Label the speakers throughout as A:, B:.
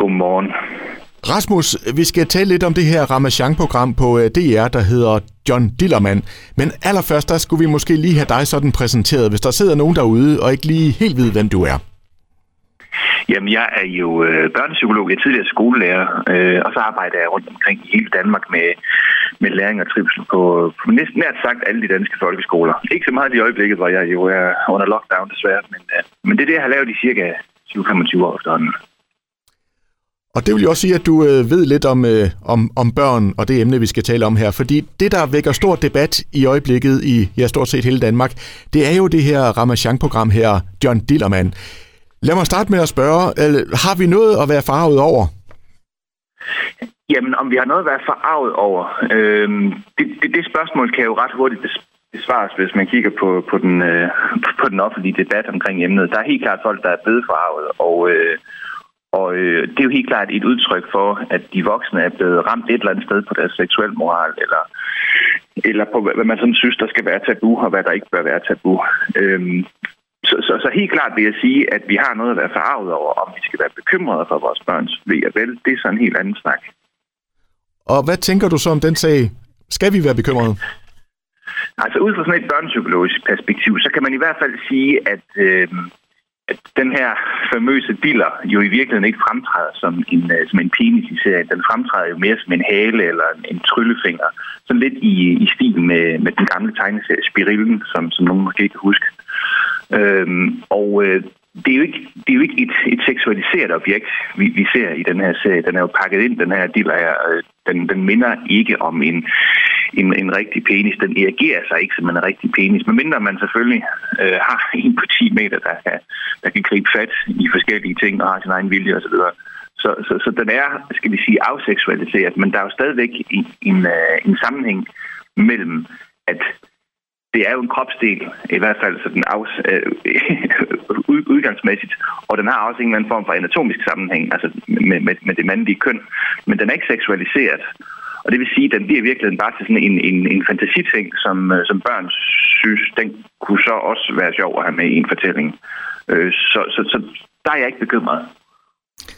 A: Godmorgen.
B: Rasmus, vi skal tale lidt om det her Ramachan-program på øh, DR, der hedder John Dillermand. Men allerførst, der skulle vi måske lige have dig sådan præsenteret, hvis der sidder nogen derude og ikke lige helt ved, hvem du er.
A: Jamen, jeg er jo øh, børnepsykolog, jeg er tidligere skolelærer, øh, og så arbejder jeg rundt omkring i hele Danmark med, med læring og trivsel på, på næsten nært sagt alle de danske folkeskoler. Ikke så meget i øjeblikket, hvor jeg jo er under lockdown desværre, men, øh, men det er det, jeg har lavet i cirka 20-25 år efterhånden.
B: Og det vil jo også sige, at du øh, ved lidt om, øh, om, om børn og det emne, vi skal tale om her. Fordi det, der vækker stor debat i øjeblikket i ja, stort set hele Danmark, det er jo det her Ramachan-program her, John Dillermand. Lad mig starte med at spørge, øh, har vi noget at være farvet over?
A: Jamen, om vi har noget at være farvet over, øh, det, det, det spørgsmål kan jo ret hurtigt besvares, hvis man kigger på, på, den, øh, på den offentlige debat omkring emnet. Der er helt klart folk, der er blevet farvet, og... Øh, og øh, det er jo helt klart et udtryk for, at de voksne er blevet ramt et eller andet sted på deres seksuel moral, eller, eller på, hvad man sådan synes, der skal være tabu, og hvad der ikke bør være tabu. Øhm, så, så, så helt klart vil jeg sige, at vi har noget at være farvet over, om vi skal være bekymrede for vores børns ved og vel. Det er sådan en helt anden snak.
B: Og hvad tænker du så om den sag? Skal vi være bekymrede?
A: Altså ud fra sådan et børnepsykologisk perspektiv, så kan man i hvert fald sige, at øh, at den her famøse diller jo i virkeligheden ikke fremtræder som en, øh, som en penis i serien. Den fremtræder jo mere som en hale eller en, en tryllefinger. Sådan lidt i, i stil med, med den gamle tegneserie Spirillen, som, som nogen måske kan huske. Øhm, og øh, det er jo ikke, det er jo ikke et, et seksualiseret objekt, vi, vi ser i den her serie. Den er jo pakket ind, den her diller her. Øh, den, den minder ikke om en, en, en rigtig penis. Den reagerer sig ikke som en rigtig penis, medmindre man selvfølgelig øh, har en på 10 meter, der kan, der kan gribe fat i forskellige ting og har sin egen vilje osv. Så, så, så den er, skal vi sige, afseksualiseret, men der er jo stadigvæk en, en, en sammenhæng mellem, at det er jo en kropsdel, i hvert fald sådan af, øh, udgangsmæssigt, og den har også en eller anden form for anatomisk sammenhæng, altså med, med, med det mandlige køn, men den er ikke seksualiseret. Og det vil sige, at den bliver i virkeligheden bare til sådan en, en, en fantasiting, som, øh, som børn synes, den kunne så også være sjov at have med i en fortælling. Øh, så, så, så der er jeg ikke bekymret.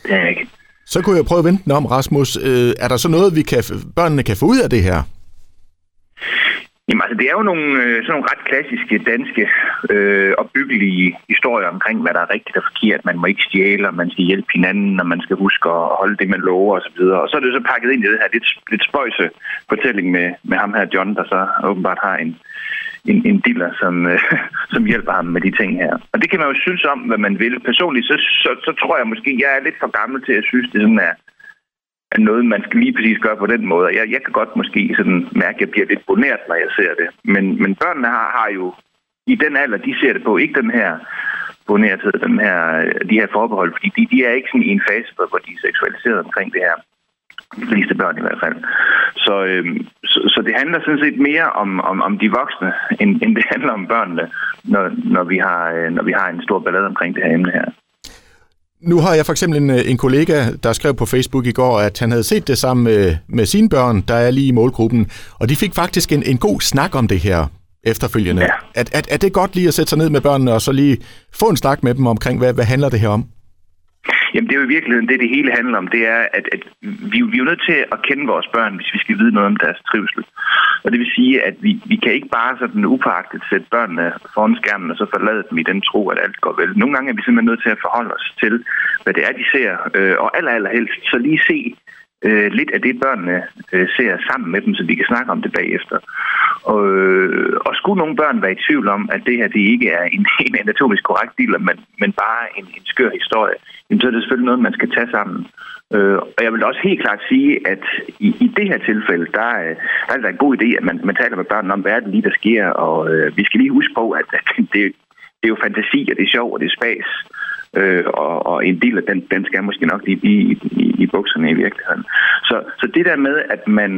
A: Det er jeg ikke.
B: Så kunne jeg prøve at vente om, Rasmus. Øh, er der så noget, vi kan, børnene kan få ud af det her?
A: Jamen altså, det er jo nogle, øh, sådan nogle ret klassiske danske øh, opbyggelige historier omkring, hvad der er rigtigt og forkert. Man må ikke stjæle, og man skal hjælpe hinanden, og man skal huske at holde det, man lover osv. Og, og så er det så pakket ind i det her lidt, lidt spøjse fortælling med, med ham her, John, der så åbenbart har en, en, en diller, som, øh, som hjælper ham med de ting her. Og det kan man jo synes om, hvad man vil. Personligt, så, så, så tror jeg måske, jeg er lidt for gammel til at synes, det sådan er er noget, man skal lige præcis gøre på den måde. Jeg, jeg kan godt måske sådan mærke, at jeg bliver lidt boneret, når jeg ser det. Men, men børnene har, har jo i den alder, de ser det på, ikke den her bonerthed, den her, øh, de her forbehold, fordi de, de er ikke sådan i en fase, hvor de er seksualiseret omkring det her. De fleste børn i hvert fald. Så, øhm, så, så det handler sådan set mere om, om, om de voksne, end, end det handler om børnene, når, når, vi har, øh, når vi har en stor ballade omkring det her emne her.
B: Nu har jeg for eksempel en, en kollega, der skrev på Facebook i går, at han havde set det sammen med, med sine børn, der er lige i målgruppen, og de fik faktisk en, en god snak om det her efterfølgende. Ja. Er, er, er det godt lige at sætte sig ned med børnene og så lige få en snak med dem omkring, hvad, hvad handler det her om?
A: Jamen det er jo i virkeligheden det, det hele handler om. Det er, at, at vi, vi er jo nødt til at kende vores børn, hvis vi skal vide noget om deres trivsel. Og det vil sige, at vi, vi kan ikke bare sådan upagtet sætte børnene foran skærmen og så forlade dem i den tro, at alt går vel. Nogle gange er vi simpelthen nødt til at forholde os til, hvad det er, de ser. Øh, og aller, aller helst så lige se øh, lidt af det, børnene øh, ser sammen med dem, så vi kan snakke om det bagefter. Og, øh, og skulle nogle børn være i tvivl om, at det her det ikke er en, en anatomisk korrekt dealer, men, men bare en, en skør historie, jamen, så er det selvfølgelig noget, man skal tage sammen. Øh, og jeg vil også helt klart sige, at i, i det her tilfælde, der, øh, der er det en god idé, at man, man taler med børnene om, hvad er det lige, der sker. Og øh, vi skal lige huske på, at, at det, det er jo fantasi, og det er sjov, og det er spas. Øh, og, og en del af den, den skal måske nok lige blive i, i, i bukserne i virkeligheden. Så, så det der med, at man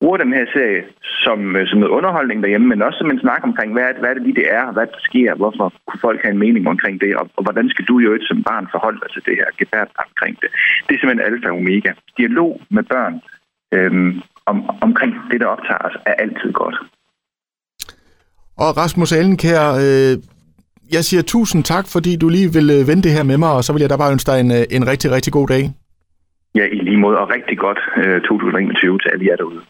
A: bruger den her serie som, øh, som noget underholdning derhjemme, men også som en snak omkring, hvad, hvad er det lige det er, hvad der sker, hvorfor kunne folk have en mening omkring det, og, og hvordan skal du jo et som barn forholde dig til det her, gebært omkring det. Det er simpelthen alfa og omega. Dialog med børn øhm, om, omkring det, der optager os, er altid godt.
B: Og Rasmus Allenkær, øh, jeg siger tusind tak, fordi du lige vil øh, vende det her med mig, og så vil jeg da bare ønske dig en, øh, en rigtig, rigtig god dag.
A: Ja, i lige måde, og rigtig godt øh, 2021 til alle jer derude.